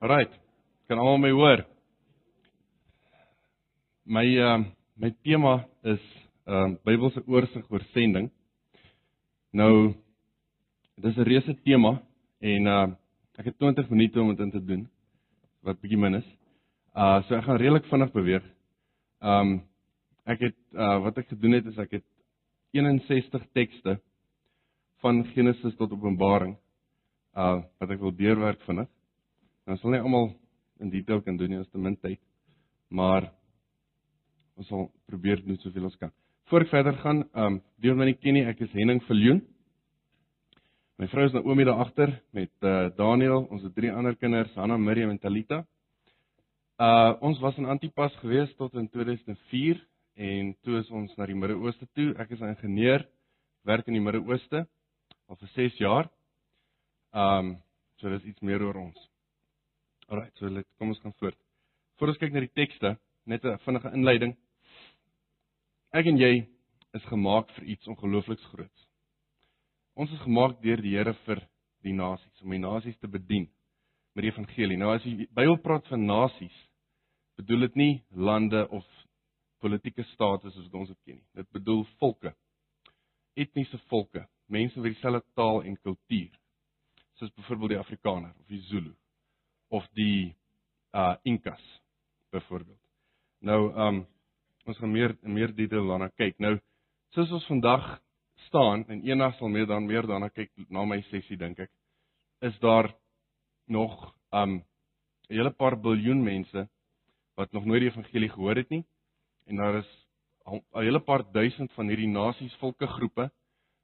Alright. Kan almal my hoor? My ehm uh, my tema is ehm uh, Bybelse oorsig oor sending. Nou dis 'n reuse tema en uh ek het 20 minute om dit in te doen wat bietjie min is. Uh so ek gaan redelik vinnig beweeg. Ehm um, ek het uh wat ek gedoen het is ek het 61 tekste van Genesis tot Openbaring uh wat ek wil deurwerk vinnig. Nou sal nie almal in detail kan doen nie, ons te min tyd. Maar ons sal probeer doen soveel ons kan. Voordat ek verder gaan, ehm um, deel my nie ken nie, ek is Henning Viljoen. My vrou is Naomi daar agter met uh Daniel, ons het drie ander kinders, Hanna, Miriam en Talita. Uh ons was in Antipas gewees tot in 2004 en toe is ons na die Midde-Ooste toe. Ek is 'n ingenieur, werk in die Midde-Ooste al vir 6 jaar. Um, so dis iets meer oor ons. Alrite, so let kom ons gaan voort. Voordat ons kyk na die tekste, net 'n vinnige inleiding. Ek en jy is gemaak vir iets ongeloofliks groots. Ons is gemaak deur die Here vir die nasies, om die nasies te bedien met die evangelie. Nou as die Bybel praat van nasies, bedoel dit nie lande of politieke state soos ons dit ken nie. Dit bedoel volke. Etniese volke, mense met dieselfde taal en kultuur. Soos byvoorbeeld die Afrikaner of die Zulu of die uh Inkas byvoorbeeld. Nou um ons gaan meer meer detail daarna kyk. Nou soos ons vandag staan en eendag sal meer dan meer daarna kyk na my sessie dink ek is daar nog um 'n hele paar biljoen mense wat nog nooit die evangelie gehoor het nie en daar is 'n hele paar duisend van hierdie nasies volke groepe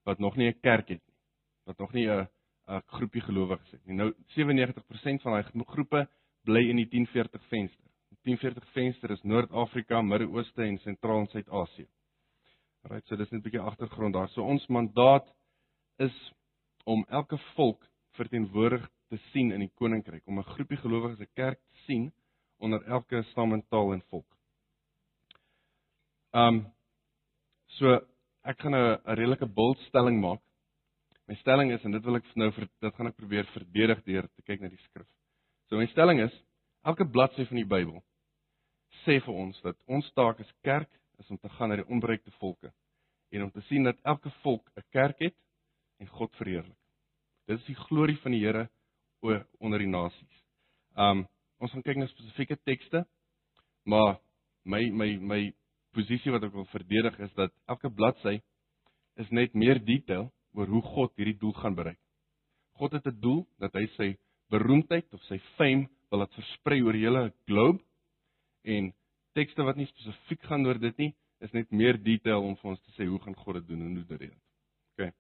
wat nog nie 'n kerk het nie wat nog nie 'n 'n groepie gelowiges het. Nou 97% van daai groepe bly in die 1040 venster. Die 1040 venster is Noord-Afrika, Midde-Ooste en Sentraal en Suid-Asië. Right, so dis net 'n bietjie agtergrond daar. So ons mandaat is om elke volk verteenwoordig te sien in die koninkryk, om 'n groepie gelowiges, 'n kerk te sien onder elke stam en taal en volk. Um so ek gaan 'n redelike bultstelling maak My stelling is en dit wil ek nou vir dit gaan ek probeer verdedig deur te kyk na die skrif. So my stelling is elke bladsy van die Bybel sê vir ons dat ons taak as kerk is om te gaan na die onbereikte volke en om te sien dat elke volk 'n kerk het en God verheerlik. Dit is die glorie van die Here onder die nasies. Um ons gaan kyk na spesifieke tekste, maar my my my posisie wat ek wil verdedig is dat elke bladsy is net meer detail oor hoe God hierdie doel gaan bereik. God het 'n doel dat hy sy beroemdheid of sy fame wil laat versprei oor die hele globe en tekste wat nie spesifiek gaan oor dit nie, is net meer detail om vir ons te sê hoe gaan God dit doen en hoe dit doen. OK.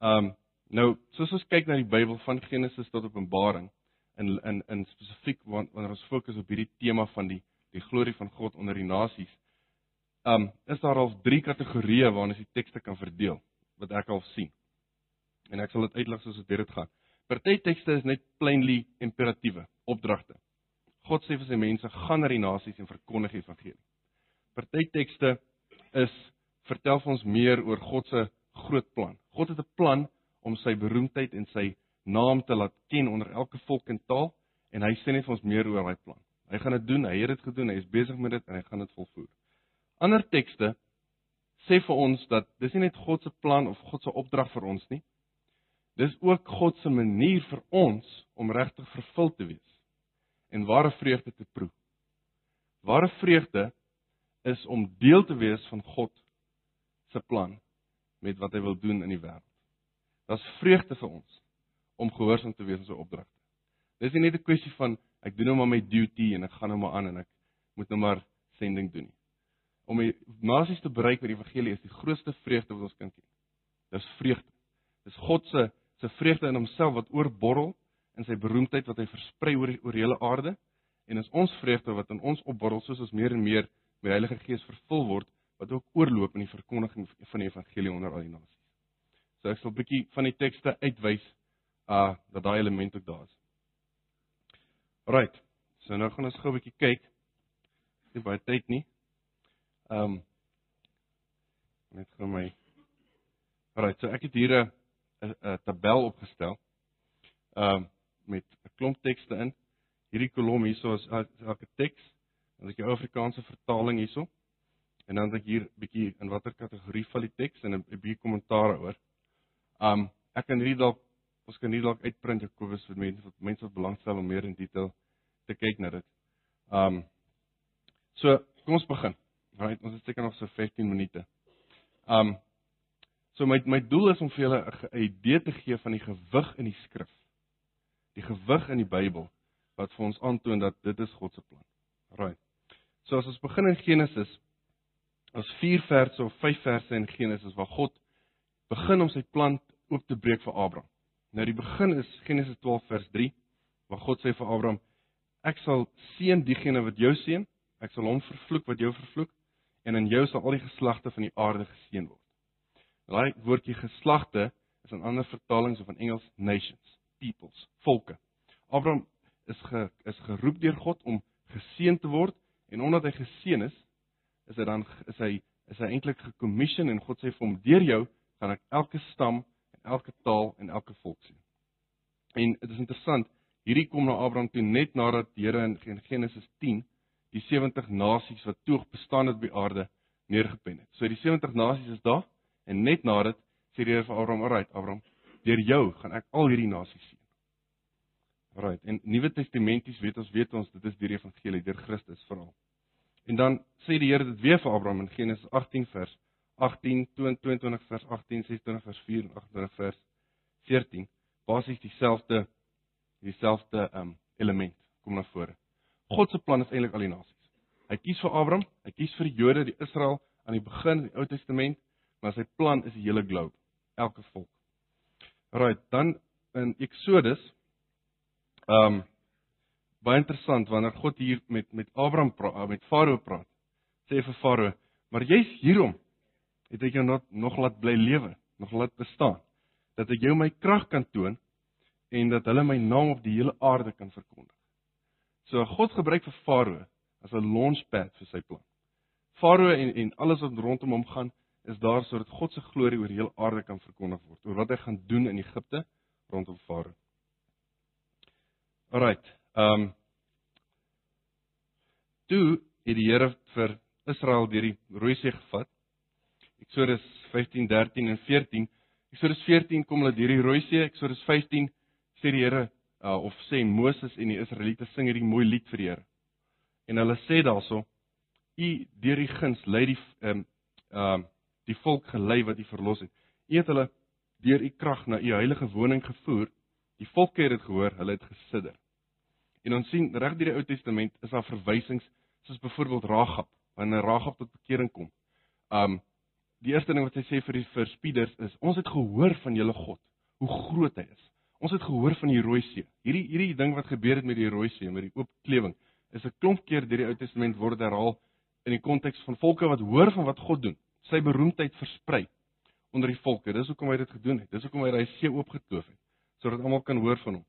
Um nou, soos ons kyk na die Bybel van Genesis tot Openbaring in in in spesifiek wanneer ons fokus op hierdie tema van die die glorie van God onder die nasies, um is daar al drie kategorieë waarin ons die tekste kan verdeel wat ek al sien. En ek sal dit uitlig soos dit dit gaan. Party tekste is net plainly imperatiewe opdragte. God sê vir sy mense gaan na die nasies en verkondig die evangelie. Party tekste is vertel vir ons meer oor God se groot plan. God het 'n plan om sy beroemdheid en sy naam te laat ken onder elke volk en taal en hy sê net vir ons meer oor daai plan. Hy gaan dit doen, hy het dit gedoen, hy is besig met dit en hy gaan dit volvoer. Ander tekste sê vir ons dat dis nie net God se plan of God se opdrag vir ons nie. Dis ook God se manier vir ons om regtig vervul te wees en ware vreugde te proe. Ware vreugde is om deel te wees van God se plan met wat hy wil doen in die wêreld. Daar's vreugde vir ons om gehoorsaam te wees aan sy opdragte. Dis nie net 'n kwessie van ek doen nou maar my duty en ek gaan nou maar aan en ek moet nou maar sending doen nie om die nasies te bereik met die evangelie is die grootste vreugde wat ons kan ken. Dis vreugde. Dis God se se vreugde in homself wat oorborrel in sy beroemdheid wat hy versprei oor oor hele aarde en is ons vreugde wat in ons opborrel soos ons meer en meer met die Heilige Gees vervul word wat ook oorloop in die verkondiging van die evangelie onder al die nasies. So ek sal 'n bietjie van die tekste uitwys uh dat daai element ook daar is. Right. So nou gaan ons gou 'n bietjie kyk. Nie baie tyd nie. Ehm um, net vir my. Alraai, so ek het hier 'n tabel opgestel. Ehm um, met 'n klomp tekste in hierdie kolom hierso is elke teks. Dan het ek die Afrikaanse vertaling hierso. En dan het ek hier 'n bietjie in watter kategorie val die teks en 'n bietjie kommentaar oor. Um ek kan hierdie dalk ons kan hierdie dalk uitprint Jakobus vir mense wat mense wat belangstel om meer in detail te kyk na dit. Um so kom ons begin. Right, ons het seker nog so 15 minute. Um so my my doel is om vir julle 'n idee te gee van die gewig in die skrif. Die gewig in die Bybel wat vir ons aantoon dat dit is God se plan. Right. So as ons begin in Genesis, ons 4 verse of 5 verse in Genesis waar God begin om sy plan oop te breek vir Abraham. Nou die begin is Genesis 12 vers 3 waar God sê vir Abraham: Ek sal seën diegene wat jou seën, ek sal hom vervloek wat jou vervloek en in jou sal al die geslagte van die aarde geseën word. Daai woordjie geslagte is in ander vertalings of in Engels nations, peoples, volke. Abraham is ge, is geroep deur God om geseën te word En omdat hy geseën is, is hy dan is hy is hy eintlik gekommission en God sê vir hom: "Deur jou gaan ek elke stam en elke taal en elke volk sien." En dit is interessant, hierdie kom na Abraham toe net nadat die Here in Genesis 10 die 70 nasies wat toe bestaan het op die aarde neergepen het. So die 70 nasies is daar en net nadat sê die Here vir Abraham: "Alright, Abraham, deur jou gaan ek al hierdie nasies sien." Right. En Nuwe Testamenties weet ons weet ons dit is deur die evangelie deur Christus veral. En dan sê die Here dit weer vir Abraham in Genesis 18 vers 18 22 vers 18 26 vers 4 en 28 vers 14 basies dieselfde dieselfde um element kom na vore. God se plan is eintlik al die nasies. Hy kies vir Abraham, hy kies vir die Jode, die Israel aan die begin in die Ou Testament, maar sy plan is die hele globe, elke volk. Right, dan in Exodus Ehm um, baie interessant wanneer God hier met met Abraham praat, eh, met Farao praat. Sê vir Farao, "Maar jy's hierom het ek jou nog nog laat bly lewe, nog laat bestaan, dat ek jou my krag kan toon en dat hulle my naam op die hele aarde kan verkondig." So God gebruik vir Farao as 'n launchpad vir sy plan. Farao en en alles wat rondom hom gaan is daar sodat God se glorie oor hele aarde kan verkondig word oor wat hy gaan doen in Egipte rondom Farao. Alrite. Ehm um, Toe het die Here vir Israel deur die Rooi See gevat. Eksodus 15, 13 en 14. Eksodus 14 kom hulle deur die Rooi See. Eksodus 15 sê die Here uh, of sê Moses en die Israeliete sing hierdie mooi lied vir die Here. En hulle sê daarso: U deur die guns lei die ehm um, ehm uh, die volk gelei wat u verlos het. U het hulle deur u krag na u heilige woning gevoer. Die volke het dit gehoor, hulle het gesidder. En ons sien reg deur die Ou Testament is daar verwysings soos byvoorbeeld Ragab, wanneer Ragab tot bekering kom. Um die eerste ding wat hy sê vir die verspieders is ons het gehoor van julle God, hoe groot hy is. Ons het gehoor van die Rooi See. Hierdie hierdie ding wat gebeur het met die Rooi See, met die oop klewing, is 'n klomp keer deur die Ou Testament word herhaal in die konteks van volke wat hoor van wat God doen. Sy beroemdheid versprei onder die volke. Dis hoekom hy dit gedoen het. Dis hoekom hy daai see oopgetoof het sodat almal kan hoor van hom.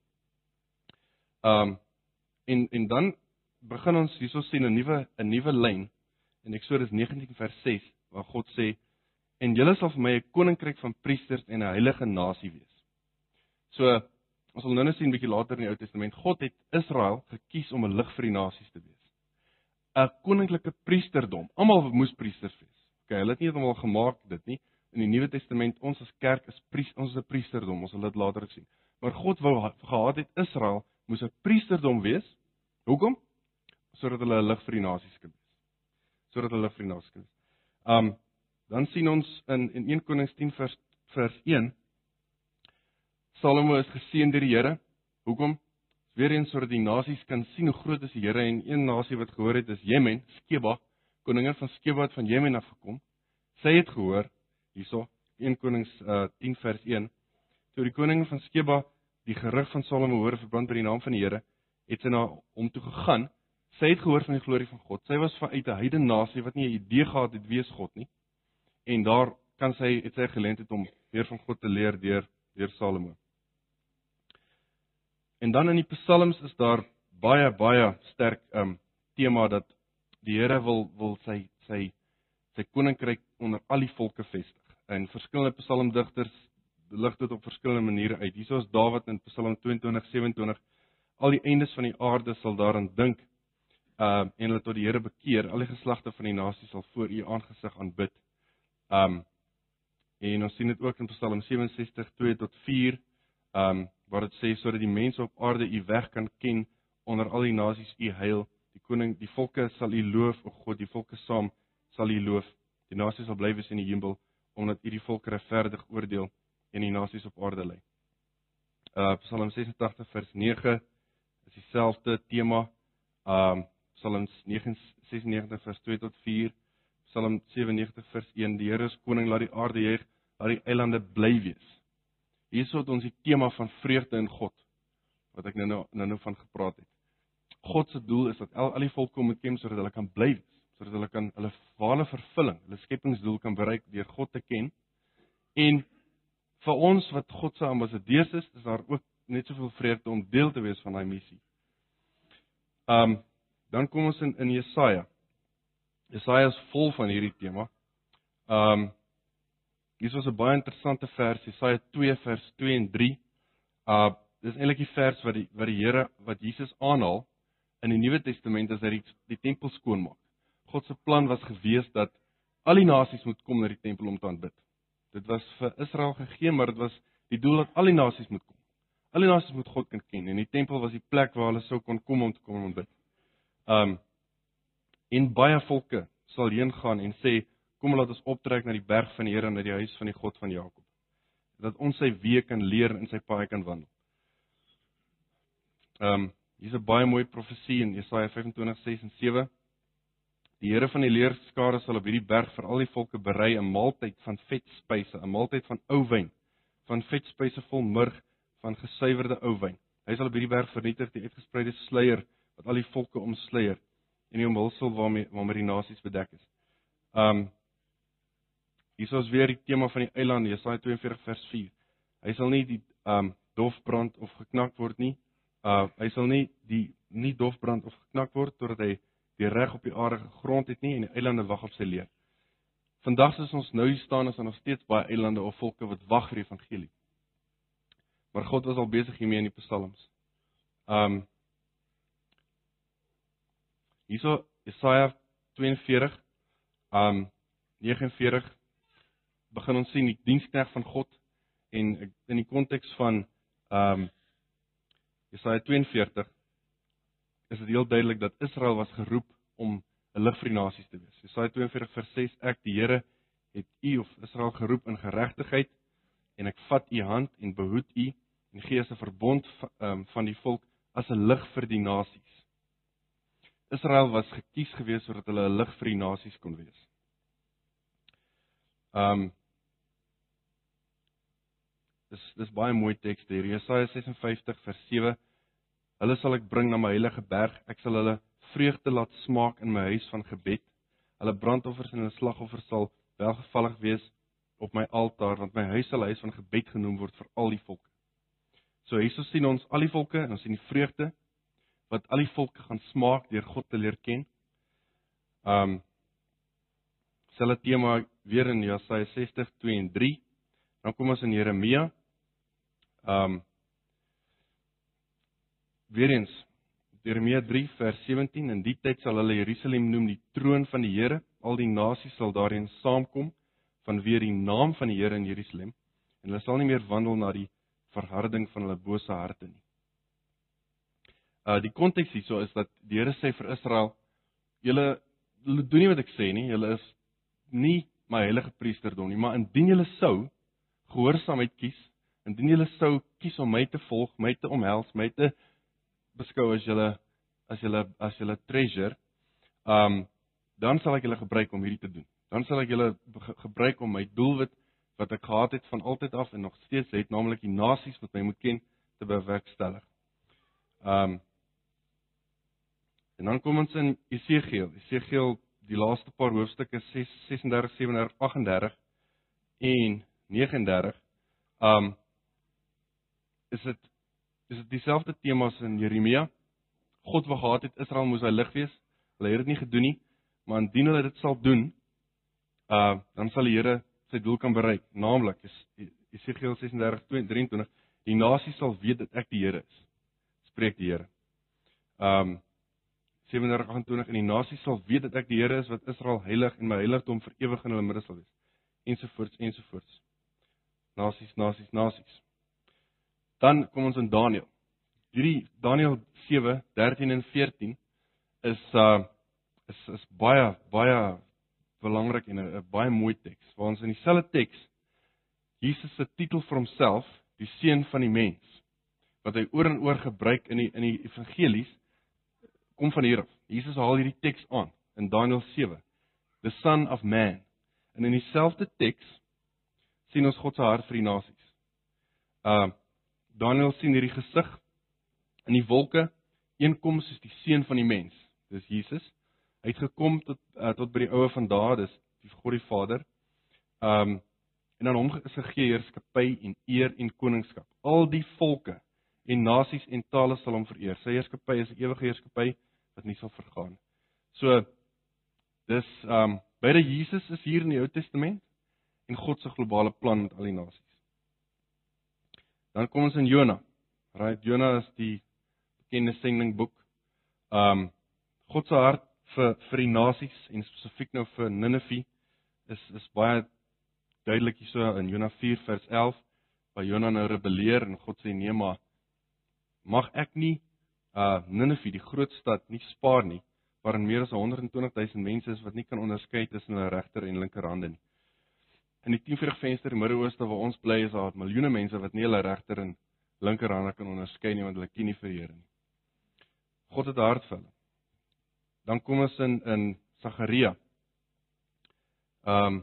Um En en dan begin ons hierso sien 'n nuwe 'n nuwe lyn in Eksodus 19 vers 6 waar God sê en julle sal vir my 'n koninkryk van priesters en 'n heilige nasie wees. So ons sal nou net sien bietjie later in die Ou Testament God het Israel gekies om 'n lig vir die nasies te wees. 'n Koninklike priesterdom. Almal moes priesters wees. Okay, hulle het nie eendag gemaak dit nie. In die Nuwe Testament ons as kerk is priest, ons is 'n priesterdom. Ons sal dit later sien. Maar God wou gehad het Israel moes 'n priesterdom wees. Hoekom? Sodat hulle 'n lig vir die nasies kan wees. Sodat hulle vir die nasies kan wees. Um dan sien ons in in 1 Konings 10 vers vers 1 Salomo is geseën deur die Here. Hoekom? Weereens sodat die nasies kan sien hoe groot is die Here en een nasie wat gehoor het is Jemen, Skeba, koningin van Skeba het van Jemen af gekom. Sy het gehoor hierso 1 Konings uh, 10 vers 1 toe die koning van Skeba die gerug van Salomo hoor verband met die naam van die Here, het sy na hom toe gegaan. Sy het gehoor van die glorie van God. Sy was van uit 'n heidene nasie wat nie 'n idee gehad het wie is God nie. En daar kan sy het sy geleentheid om meer van God te leer deur deur Salomo. En dan in die psalms is daar baie baie sterk um tema dat die Here wil wil sy sy sy koninkryk onder al die volke vestig. En verskillende psalmdigters lig dit op verskillende maniere uit. Hierso is Dawid in Psalm 22:27 al die eindes van die aarde sal daaraan dink uh en hulle tot die Here bekeer. Al die geslagte van die nasies sal voor u aangesig aanbid. Um en ons sien dit ook in Psalm 67 2 tot 4 um waar dit sê sodat die mense op aarde u weg kan ken onder al die nasies u heil. Die koning, die volke sal u loof, o God, die volke saam sal u loof. Die nasies sal bly wees in die hemel omdat u die volke regverdig oordeel en die nasies op aarde lei. Uh Psalm 86 vers 9 is dieselfde tema. Um Psalm 96 vers 2 tot 4. Psalm 97 vers 1: Die Here is koning, laat die aarde juig, laat die eilande bly wees. Hierso het ons die tema van vreugde in God wat ek nou nou nou, nou van gepraat het. God se doel is dat al, al die volke moet ken sodat hulle kan bly wees, sodat hulle kan hulle ware vervulling, hulle skepingsdoel kan bereik deur God te ken. En vir ons wat God se ambassadeurs is, is daar ook net soveel vreugde om deel te wees van daai missie. Um dan kom ons in in Jesaja. Jesaja is vol van hierdie tema. Um hier is 'n baie interessante vers, Jesaja 2 vers 2 en 3. Uh dis eintlik die vers wat die wat die Here wat Jesus aanhaal in die Nuwe Testament as hy die, die tempel skoonmaak. God se plan was gewees dat al die nasies moet kom na die tempel om te aanbid. Dit was vir Israel gegee, maar dit was die doel dat al die nasies moet kom. Al die nasies moet God kan ken en die tempel was die plek waar hulle sou kon kom om te kom aanbid. Um en baie volke sal heen gaan en sê kom laat ons optrek na die berg van die Here na die huis van die God van Jakob. Dat ons sy weë kan leer en sy paaie kan wandel. Um hier's 'n baie mooi profesie in Jesaja 25:6 en 7. Die Here van die leerskare sal op hierdie berg vir al die volke berei 'n maaltyd van vetspyse, 'n maaltyd van ou wyn, van vetspyse vol murg, van gesuiwerde ou wyn. Hy sal op hierdie berg vernietig die uitgespreide sluier wat al die volke omsluier en die omhulsel waarmee waarmee die nasies bedek is. Um hier is weer die tema van die eiland Jesaja 42 vers 4. Hy sal nie die um dof brand of geknak word nie. Uh hy sal nie die nie dof brand of geknak word totdat hy die reg op die aarde gegrond het nie en die eilande wag op sy leer. Vandag as ons nou hier staan is daar nog steeds baie eilande of volke wat wag vir die evangelie. Maar God was al besig hiermee in die psalms. Um Hierso Jesaja 42 um 49 begin ons sien die dienskneg van God en in die konteks van um Jesaja 42 is dit heel duidelik dat Israel was geroep om 'n lig vir die nasies te wees. Jesaja 42 vers 6 ek die Here het u of Israel geroep in geregtigheid en ek vat u hand en behoed u en gee 'n verbond van, um, van die volk as 'n lig vir die nasies. Israel was gekies gewees sodat hulle 'n lig vir die nasies kon wees. Um Dis dis baie mooi teks hier. Jesaja 56 vers 7. Hulle sal ek bring na my heilige berg. Ek sal hulle vreugde laat smaak in my huis van gebed. Hulle brandoffers en hulle slagoffers sal welgevallig wees op my altaar want my huis sal huis van gebed genoem word vir al die volke. So hierso sien ons al die volke en ons sien die vreugde wat al die volke gaan smaak deur God te leer ken. Um selfe tema weer in Jesaja 60:2 en 3. Dan kom ons in Jeremia. Um weer eens Jeremia 3 vers 17 in die tyd sal hulle Jerusalem noem die troon van die Here. Al die nasies sal daarin saamkom vanweë die naam van die Here in Jerusalem en hulle sal nie meer wandel na die verharding van hulle bose harte nie. Uh die konteks hierso is dat die Here sê vir Israel: "Julle doen nie wat ek sê nie. Julle is nie my heilige priesterdom nie, maar indien julle sou gehoorsaamheid kies, indien julle sou kies om my te volg, my te omhels, my te beskou as julle as julle as julle treasure, um dan sal ek julle gebruik om hierdie te doen. Dan sal ek julle gebruik om my doelwit wat ek gehad het van altyd af en nog steeds het, naamlik die nasies wat my moet ken, te bewerkstellig. Um En dan kom ons in Esegiel. Esegiel die laaste paar hoofstukke 6 36 37 38 en 39. Um is dit is dit dieselfde temas in Jeremia? God wou gehad het Israel moes hy lig wees. Hulle het dit nie gedoen nie, maar indien hulle dit sal doen, uh dan sal die Here sy doel kan bereik, naamlik is Esegiel 36:23 die nasie sal weet dat ek die Here is. Spreek die Here. Um, 37:28 en die nasies sal weet dat ek die Here is wat Israel heilig en my heiligdom vir ewig in hulle midde sal wees. Ensovoorts ensovoorts. Nasies, nasies, nasies. Dan kom ons in Daniël. Hierdie Daniël 7:13 en 14 is uh is is baie baie belangrik en 'n baie mooi teks. Waar ons in dieselfde teks Jesus se titel vir homself, die seun van die mens, wat hy oor en oor gebruik in die in die evangelies kom van hier af. Jesus haal hierdie teks aan in Daniël 7, the son of man. En in dieselfde teks sien ons God se hart vir die nasies. Uh Daniël sien hierdie gesig in die wolke, eenkom soos die seun van die mens. Dis Jesus. Hy het gekom tot uh, tot by die oue van daar, dis die God die Vader. Um en aan hom is gegee heerskappy en eer en koningskap. Al die volke en nasies en tale sal hom vereer. Sy heerskappy is 'n ewige heerskappy wat nie sal vergaan. So dis um beide Jesus is hier in die Ou Testament en God se globale plan met al die nasies. Dan kom ons in Jona. Right, Jona is die bekende sendingboek. Um God se hart vir vir die nasies en spesifiek nou vir Ninive is is baie duidelik hierso in Jona 4 vers 11 waar Jona nou rebelleer en God sê nee maar mag ek nie uh Ninive die groot stad nie spaar nie waarin meer as 120 000 mense is wat nie kan onderskei tussen hulle regter en linkerhande nie. In die 1040 venster in Midde-Ooste waar ons bly is daar miljoene mense wat nie hulle regter en linkerhande kan onderskei nie want hulle ken nie vir Here nie. God het hart vir hulle. Dan kom ons in in Sagaria. Ehm um,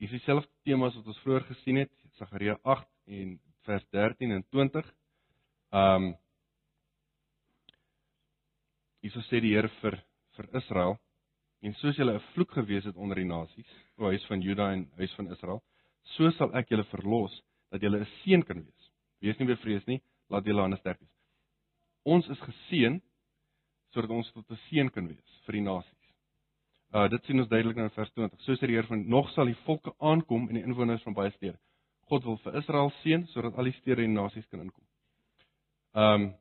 Is dieselfde temas wat ons vroeër gesien het, Sagaria 8 en vers 13 en 20. Ehm um, Hierso sê die Here vir vir Israel en soos julle 'n vloek gewees het onder die nasies, o huis van Juda en huis van Israel, so sal ek julle verlos dat julle 'n seën kan wees. Wees nie bevrees nie, laat julle hande sterk wees. Ons is geseën sodat ons tot 'n seën kan wees vir die nasies. Uh dit sien ons duidelik nou in vers 20. So sê die Here van nog sal die volke aankom en die inwoners van baie stede. God wil vir Israel seën sodat al die stede en nasies kan inkom. Um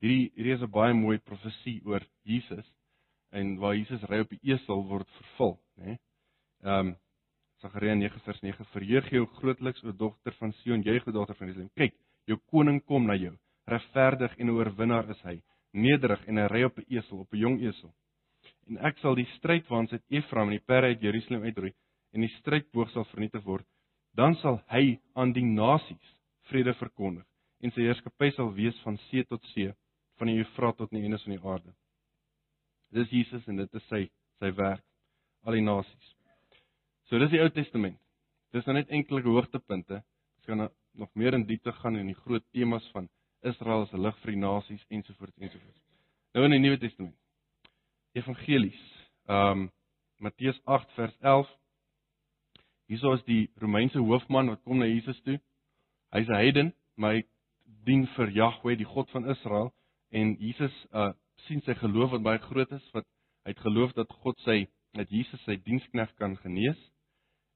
Hierdie hierdie is 'n baie mooi profesie oor Jesus en waar Jesus ry op die esel word vervul, né? Ehm um, Sagaria 9 vers 9 Verheug jou grootliks o dogter van Sion, jy gedogter van Jerusalem. Kyk, jou koning kom na jou. Regverdig en oorwinnaar is hy nederig en hy ry op 'n esel, op 'n jong esel. En ek sal die strydwaans uit Efraim en die perde uit Jerusalem uitroei en die strydboog sal vernietig word. Dan sal hy aan die nasies vrede verkondig en sy heerskappy sal wees van see tot see, van die Eufrat tot die einde van die aarde. Dis Jesus en dit is sy sy werk al die nasies. So dis die Ou Testament. Dis nou net enkele hoogtepunte. Ons gaan nog meer in diepte gaan in die groot temas van Israel as 'n lig vir die nasies ensovoorts ensovoorts. Nou in die Nuwe Testament. Evangelies. Ehm um, Matteus 8 vers 11. Hierso is die Romeinse hoofman wat kom na Jesus toe. Hy's 'n heiden, maar hy dien vir Jahwe, die God van Israel en Jesus uh sien sy geloof wat baie groot is wat hy het geloof dat God sy dat Jesus sy dienskneg kan genees.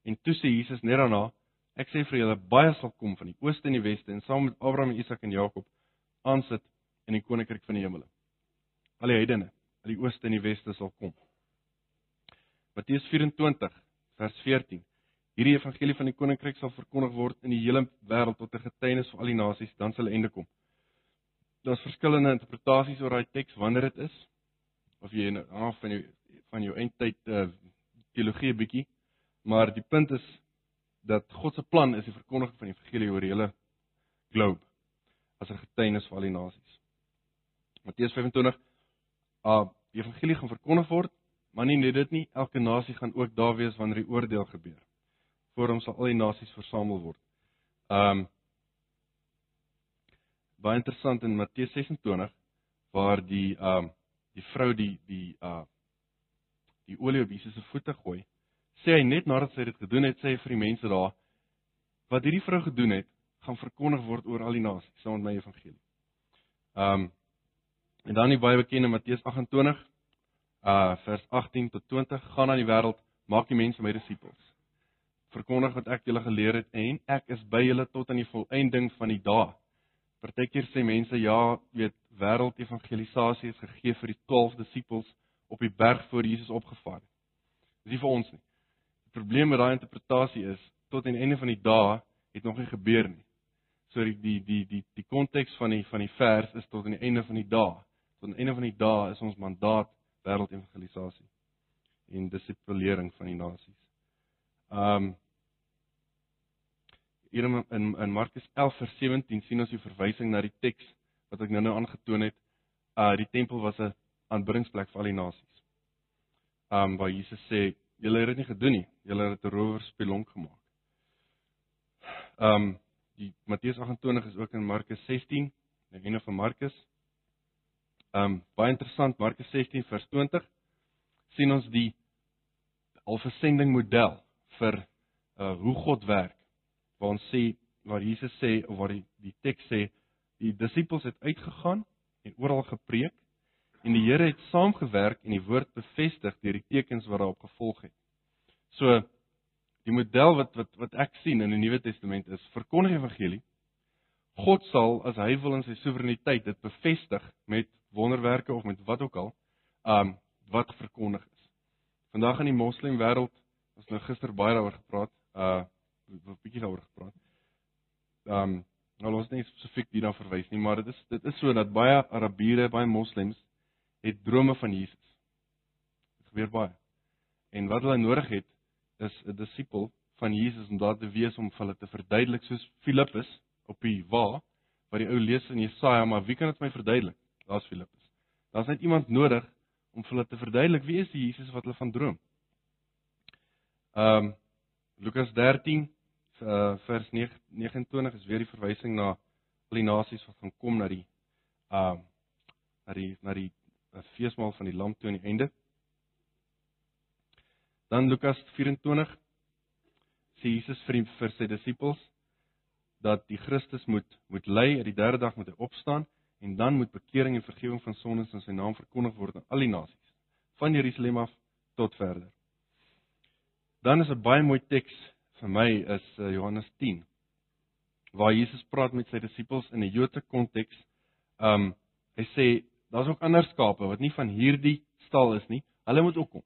En toe sê Jesus net daarna Ek sê vir julle baie sal kom van die ooste en die weste en saam met Abraham, Isak en Jakob aansit in die koninkryk van die hemele. Al die heidene uit die ooste en die weste sal kom. Matteus 24 vers 14. Hierdie evangelie van die koninkryk sal verkondig word in die hele wêreld tot 'n getuienis vir al die nasies, dan sal 'n einde kom. Daar's verskillende interpretasies oor daai teks wanneer dit is of jy nou af van jou van jou eindtyd uh, teologie bietjie, maar die punt is dat God se plan is die verkondiging van die evangelie oor die hele globe as 'n getuienis vir al die nasies. Matteus 25 uh die evangelie gaan verkondig word, maar nie net dit nie, elke nasie gaan ook daar wees wanneer die oordeel gebeur. Voor hom sal al die nasies versamel word. Um baie interessant in Matteus 26 waar die um die vrou die die uh die olie op Jesus se voete gooi sê hy net nadat sy dit gedoen het, sê hy vir die mense daar wat hierdie vrou gedoen het, gaan verkondig word oor al die nasies saam met my evangelie. Um en dan die baie bekende Matteus 28 uh vers 18 tot 20 gaan aan die wêreld maak die mense my disippels. verkondig wat ek julle geleer het en ek is by julle tot aan die volëinding van die dae. Partykeer sê mense ja, weet wêreldevangelisasie is gegee vir die 12 disippels op die berg voor Jesus opgevaar het. Dis nie vir ons nie. Die probleem met daai interpretasie is tot aan die einde van die dae het nog nie gebeur nie. So die die die die die konteks van die van die vers is tot aan die einde van die dae. Tot aan die einde van die dae is ons mandaat wêreldevangelisasie en dissipulering van die nasies. Um hier in in, in Markus 11 vers 17 sien ons die verwysing na die teks wat ek nou-nou aangetoon het. Uh die tempel was 'n aanbiddingsplek vir al die nasies. Um waar Jesus sê, julle het dit nie gedoen nie. Julle het 'n rowerspelonk gemaak. Um die Matteus 28 is ook in Markus 16, die einde van Markus. Um baie interessant, Markus 16 vers 20 sien ons die alversending model vir uh hoe God werk waar ons sê waar Jesus sê of waar die die teks sê die disippels het uitgegaan en oral gepreek en die Here het saamgewerk en die woord bevestig deur die tekens wat daarop gevolg het. So die model wat wat wat ek sien in die Nuwe Testament is verkondig evangelie. God sal as hy wil in sy soewereiniteit dit bevestig met wonderwerke of met wat ook al, um wat verkondig is. Vandag in die moslem wêreld, ons nou gister baie daaroor gepraat, uh 'n bietjie daaroor gepraat. Um nou ons nie spesifiek hierna verwys nie, maar dit is dit is so dat baie Arabiere, baie moslems het drome van Jesus. Dit gebeur baie. En wat hulle nodig het is 'n disipel van Jesus om daar te wees om hulle te verduidelik soos Filippus op die wa wat die ou lees in Jesaja, maar wie kan dit my verduidelik? Daar's Filippus. Daar's net iemand nodig om vir hulle te verduidelik wie is die Jesus wat hulle van droom. Ehm um, Lukas 13 uh, vers 29 is weer die verwysing na al die nasies wat gaan kom na die uh na die na die uh, feesmaal van die lam toe aan die einde. Dan Lukas 24 sê Jesus vir, vir sy disippels dat die Christus moet moet ly, uit die derde dag moet hy opstaan en dan moet bekering en vergifnis van sondes in sy naam verkondig word aan al die nasies van Jerusalem af tot verder. Dan is 'n baie mooi teks vir my is uh, Johannes 10 waar Jesus praat met sy disippels in 'n Joodse konteks. Um hy sê daar's ook ander skape wat nie van hierdie stal is nie. Hulle moet ook kom.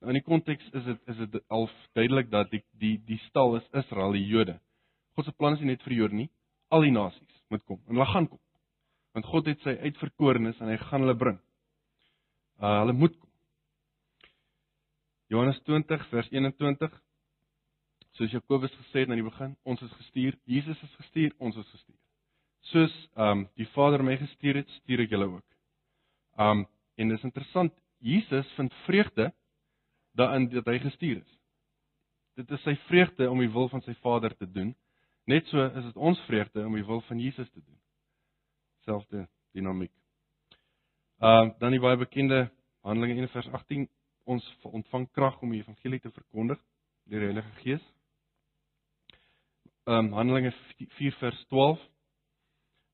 Nou in die konteks is dit is dit al duidelik dat die die die stal is Israel, die Jode. God se plan is nie net vir Jode nie, al die nasies moet kom en hulle gaan kom. Want God het sy uitverkorenes en hy gaan hulle bring. Uh hulle moet kom. Johannes 20 vers 21 soos Jakobus gesê het aan die begin, ons is gestuur, Jesus is gestuur, ons is gestuur. Soos ehm um, die Vader my gestuur het, stuur ek julle ook. Ehm um, en dis interessant, Jesus vind vreugde daarin dat hy gestuur is. Dit is sy vreugde om die wil van sy Vader te doen. Net so is dit ons vreugde om die wil van Jesus te doen. Selfde dinamiek. Ehm uh, dan die baie bekende Handelinge 1 vers 18 ons ontvang krag om die evangelie te verkondig deur die Heilige Gees um, Handelinge 4 vers 12.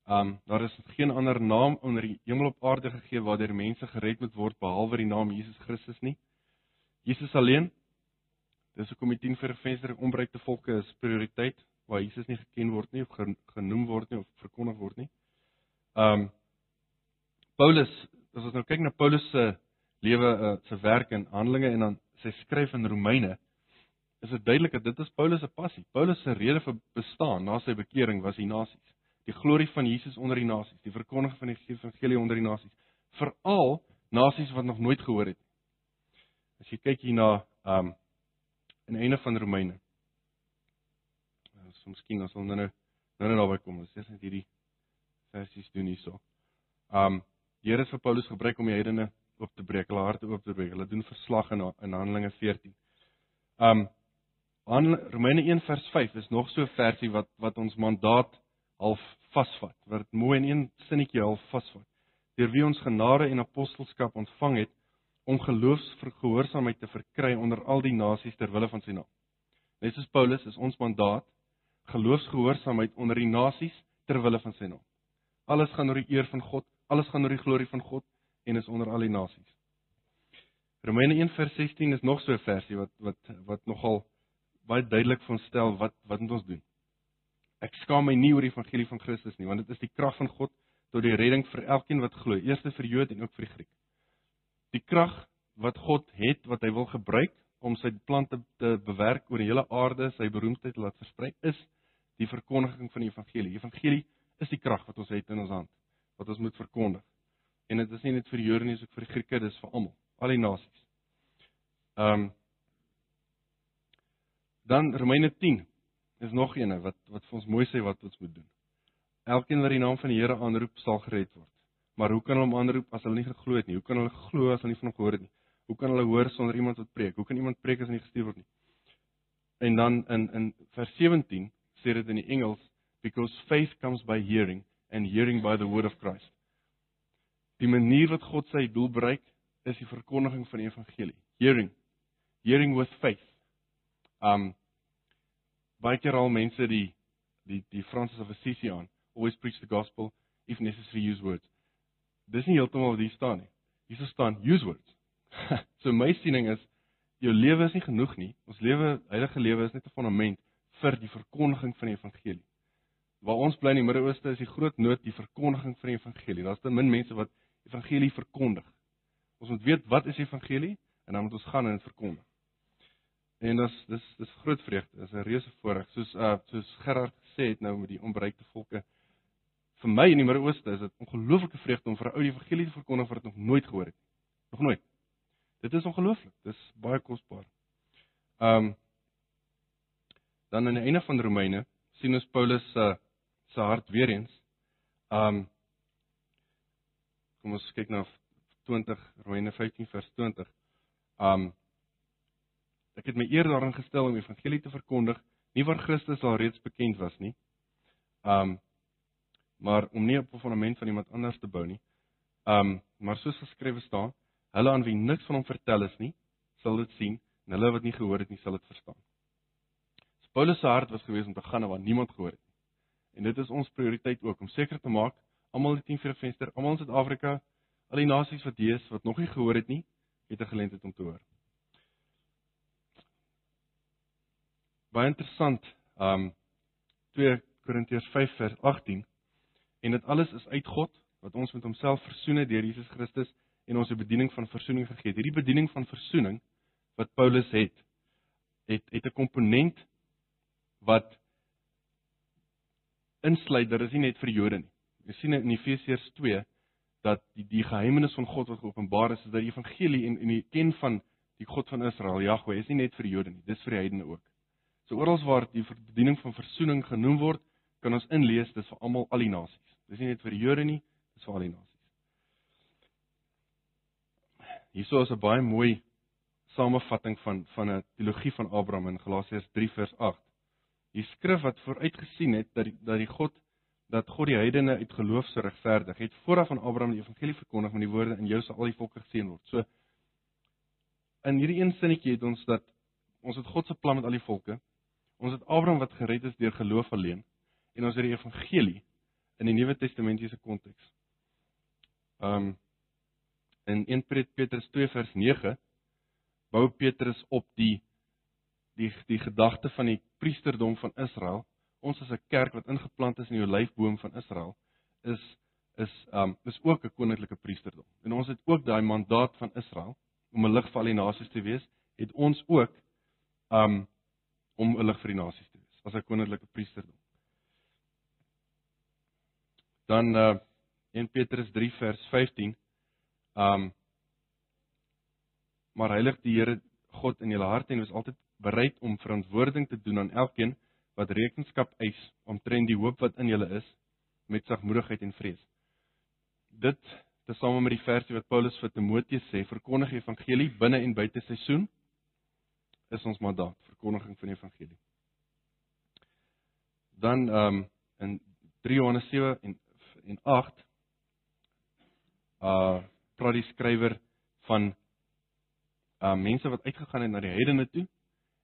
Um daar is geen ander naam onder die hemel op aarde gegee waardeur mense gered moet word behalwe die naam Jesus Christus nie. Jesus alleen. Dis hoekom die 10 vervenster ombreekte volke is prioriteit waar Jesus nie geken word nie of genoem word nie of verkondig word nie. Um Paulus, as ons nou kyk na Paulus se lewe uh, se werk in Handelinge en dan sy skryf in Romeine, is dit duidelik dat dit is Paulus se passie. Paulus se rede vir bestaan na sy bekering was die nasies. Die glorie van Jesus onder die nasies, die verkondiging van die evangelie onder die nasies, veral nasies wat nog nooit gehoor het. As jy kyk hier na um in einde van Romeine. Ons miskien ons wil nou nou nou naby kom. Ons sê net hierdie versies doen hierso. Um die Here het vir Paulus gebruik om die heidene oop te breek, hulle harte oop te breek. Hulle doen verslag in in Handelinge 14. Um Aan Romeine 1 vers 5 is nog so 'n versie wat wat ons mandaat half vasvat, wat mooi in een sinnetjie half vasvat. Deur wie ons genade en apostelskap ontvang het om geloofsvergehoorsaamheid te verkry onder al die nasies ter wille van sy naam. Net soos Paulus is ons mandaat geloofsgehoorsaamheid onder die nasies ter wille van sy naam. Alles gaan oor die eer van God, alles gaan oor die glorie van God en is onder al die nasies. Romeine 1 vers 16 is nog so 'n versie wat wat wat nogal baie duidelik vir ons stel wat wat moet ons doen. Ek skaam my nie oor die evangelie van Christus nie, want dit is die krag van God tot die redding vir elkeen wat glo, eers vir Jood en ook vir die Griek. Die krag wat God het wat hy wil gebruik om sy plan te, te bewerk oor die hele aarde, sy beroemdheid laat versprei, is die verkondiging van die evangelie. Die evangelie is die krag wat ons het in ons hand wat ons moet verkondig. En dit is nie net vir Jode nie, dis ook vir die Grieke, dis vir almal, al die nasies. Ehm um, Dan Romeine 10 is nog eene wat wat vir ons mooi sê wat ons moet doen. Elkeen wat die naam van die Here aanroep, sal gered word. Maar hoe kan hulle hom aanroep as hulle nie geglo het nie? Hoe kan hulle glo as hulle nie van hom gehoor het nie? Hoe kan hulle hoor sonder iemand wat preek? Hoe kan iemand preek as hy nie gestuur word nie? En dan in in vers 17 sê dit in die Engels because faith comes by hearing and hearing by the word of Christ. Die manier wat God sy doel bereik is die verkondiging van die evangelie. Hearing. Hearing with faith. Um baie keer al mense die die die Francis of Assisi aan. Always preach the gospel if necessary use words. Dis nie heeltemal wat hier staan nie. Hier staan use words. so my siening is jou lewe is nie genoeg nie. Ons lewe, heilige lewe is net 'n fondament vir die verkondiging van die evangelie. Waar ons bly in die Midde-Ooste is die groot nood die verkondiging van die evangelie. Daar's te min mense wat evangelie verkondig. Ons moet weet wat is evangelie en dan moet ons gaan en dit verkondig. En dis dis dis groot vreugde, dis 'n reuse voorreg. Soos uh soos Gerard gesê het nou met die onbereikte volke. Vir my in die Midde-Ooste is dit ongelooflike vreugde om vir 'n ou die evangelie te verkondig wat ek nog nooit gehoor het nie. Nog nooit. Dit is ongelooflik. Dis baie kosbaar. Um dan aan die einde van Romeine sien ons Paulus se uh, se hart weer eens. Um kom ons kyk na 20 Romeine 15 vers 20. Um Ek het my eer daarin gestel om die evangelie te verkondig, nie waar Christus al reeds bekend was nie. Um maar om nie op 'n fondament van iemand anders te bou nie. Um maar soos geskrewe staan, hulle aan wie niks van hom vertel is nie, sal dit sien en hulle wat nie gehoor het nie, sal dit verstaan. So Paulus se hart was gewees om te gaan waar niemand gehoor het nie. En dit is ons prioriteit ook om seker te maak almal die 10 vir 'n venster, almal in Suid-Afrika, al die nasies wat hier is wat nog nie gehoor het nie, het 'n geleentheid om te hoor. Baie interessant. Um 2 Korintiërs 5 vers 18 en dit alles is uit God wat ons met homself versoen het deur Jesus Christus en ons 'n bediening van versoening gegee het. Hierdie bediening van versoening wat Paulus het, het het 'n komponent wat insluit dat dit nie net vir Jode nie. Jy sien in Efesiërs 2 dat die die geheimenis van God wat geopenbaar is, is dat die evangelie en en die ken van die God van Israel, Jahwe, is nie net vir Jode nie, dis vir die heidene ook. So oral waar die bediening van verzoening genoem word, kan ons inlees dis vir almal al die nasies. Dis nie net vir die Jode nie, dis vir al die nasies. Hierso is 'n baie mooi samevatting van van 'n teologie van Abraham in Galasiërs 3 vers 8. Die skrif wat vooruitgesien het dat die, dat die God dat God die heidene uit geloof sou regverdig, het vooraf aan Abraham die evangelie verkondig met die woorde in jou sal al die volke geseën word. So in hierdie een sinnetjie het ons dat ons het God se plan met al die volke Ons het Abraham wat gered is deur geloof alleen en ons het die evangelie in die Nuwe Testamentiese konteks. Um in 1 Petrus 2 vers 9 bou Petrus op die die die gedagte van die priesterdom van Israel. Ons as 'n kerk wat ingeplant is in die olyfboom van Israel is is um is ook 'n koninklike priesterdom. En ons het ook daai mandaat van Israel om 'n lig vir al die nasies te wees, het ons ook um om 'n lig vir die nasies te wees as 'n koninklike priesterdom. Dan uh 1 Petrus 3 vers 15. Um maar heilig die Here God in julle harte en wees altyd bereid om verantwoording te doen aan elkeen wat rekenskap eis omtrent die hoop wat in julle is met sagmoedigheid en vrees. Dit tesame met die versie wat Paulus vir Timoteus sê, verkondig die evangelie binne en buite seisoen is ons mandaat, verkondiging van die evangelie. Dan ehm um, in 3 Johannes 7 en en 8 uh praat die skrywer van uh mense wat uitgegaan het na die heidene toe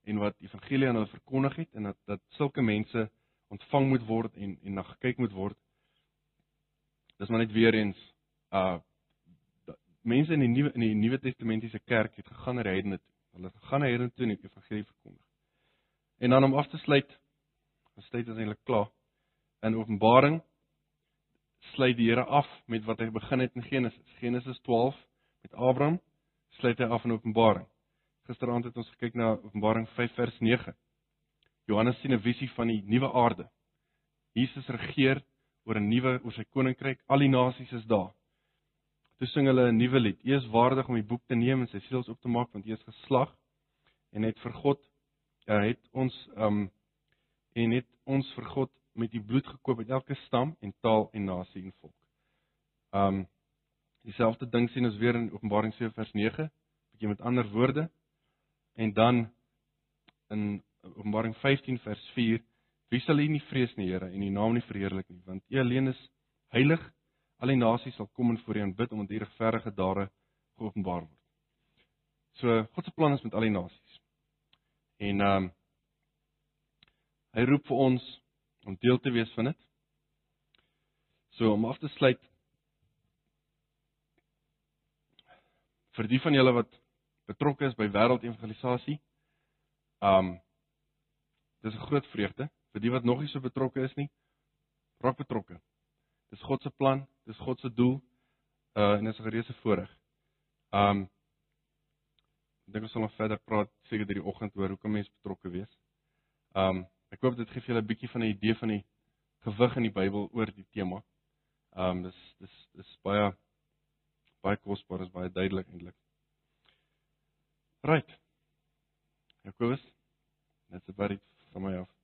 en wat evangelie aan hulle verkondig het en dat dat sulke mense ontvang moet word en en na gekyk moet word. Dis maar net weer eens uh mense in die nuwe in die Nuwe Testamentiese kerk het gegaan na die heidene toe. Hulle gaan na hierdie toe en die evangelie verkondig. En dan om af te sluit, ons tyd is eintlik klaar. In Openbaring sluit die Here af met wat hy begin het in Genesis. Genesis 12 met Abraham sluit hy af in Openbaring. Gisteraand het ons gekyk na Openbaring 5 vers 9. Johannes sien 'n visie van die nuwe aarde. Jesus regeer oor 'n nuwe oor sy koninkryk. Al die nasies is daar. Toe sing hulle 'n nuwe lied. U is waardig om die boek te neem en sy seels oop te maak want u is geslag en het vir God uh, het ons um en het ons vir God met die bloed gekoop uit elke stam en taal en nasie en volk. Um dieselfde ding sien ons weer in Openbaring 7 vers 9, bietjie met ander woorde. En dan in Openbaring 15 vers 4, wie sal U nie vrees nie, Here, en U naam nie verheerlik nie, want U alleen is heilig. Al die nasies sal kom en voor U aanbid omdat U regverdige dade geopenbaar word. So God se plan is met al die nasies. En ehm um, hy roep vir ons om deel te wees van dit. So om af te sluit vir die van julle wat betrokke is by wêreldevangelisasie. Um dis 'n groot vreugde vir die wat nog nie so betrokke is nie. Raak betrokke. Dis God se plan, dis God se doel. Uh en is 'n gereuse voorreg. Um ek dink ons sal nog verder praat seker deur die oggend oor hoe kan mens betrokke wees. Um ek hoop dit gee vir julle 'n bietjie van 'n idee van die gewig in die Bybel oor die tema. Um dis dis dis baie baie kosbaar, is baie duidelik eintlik. Right. Jakobus, that's about it from my off.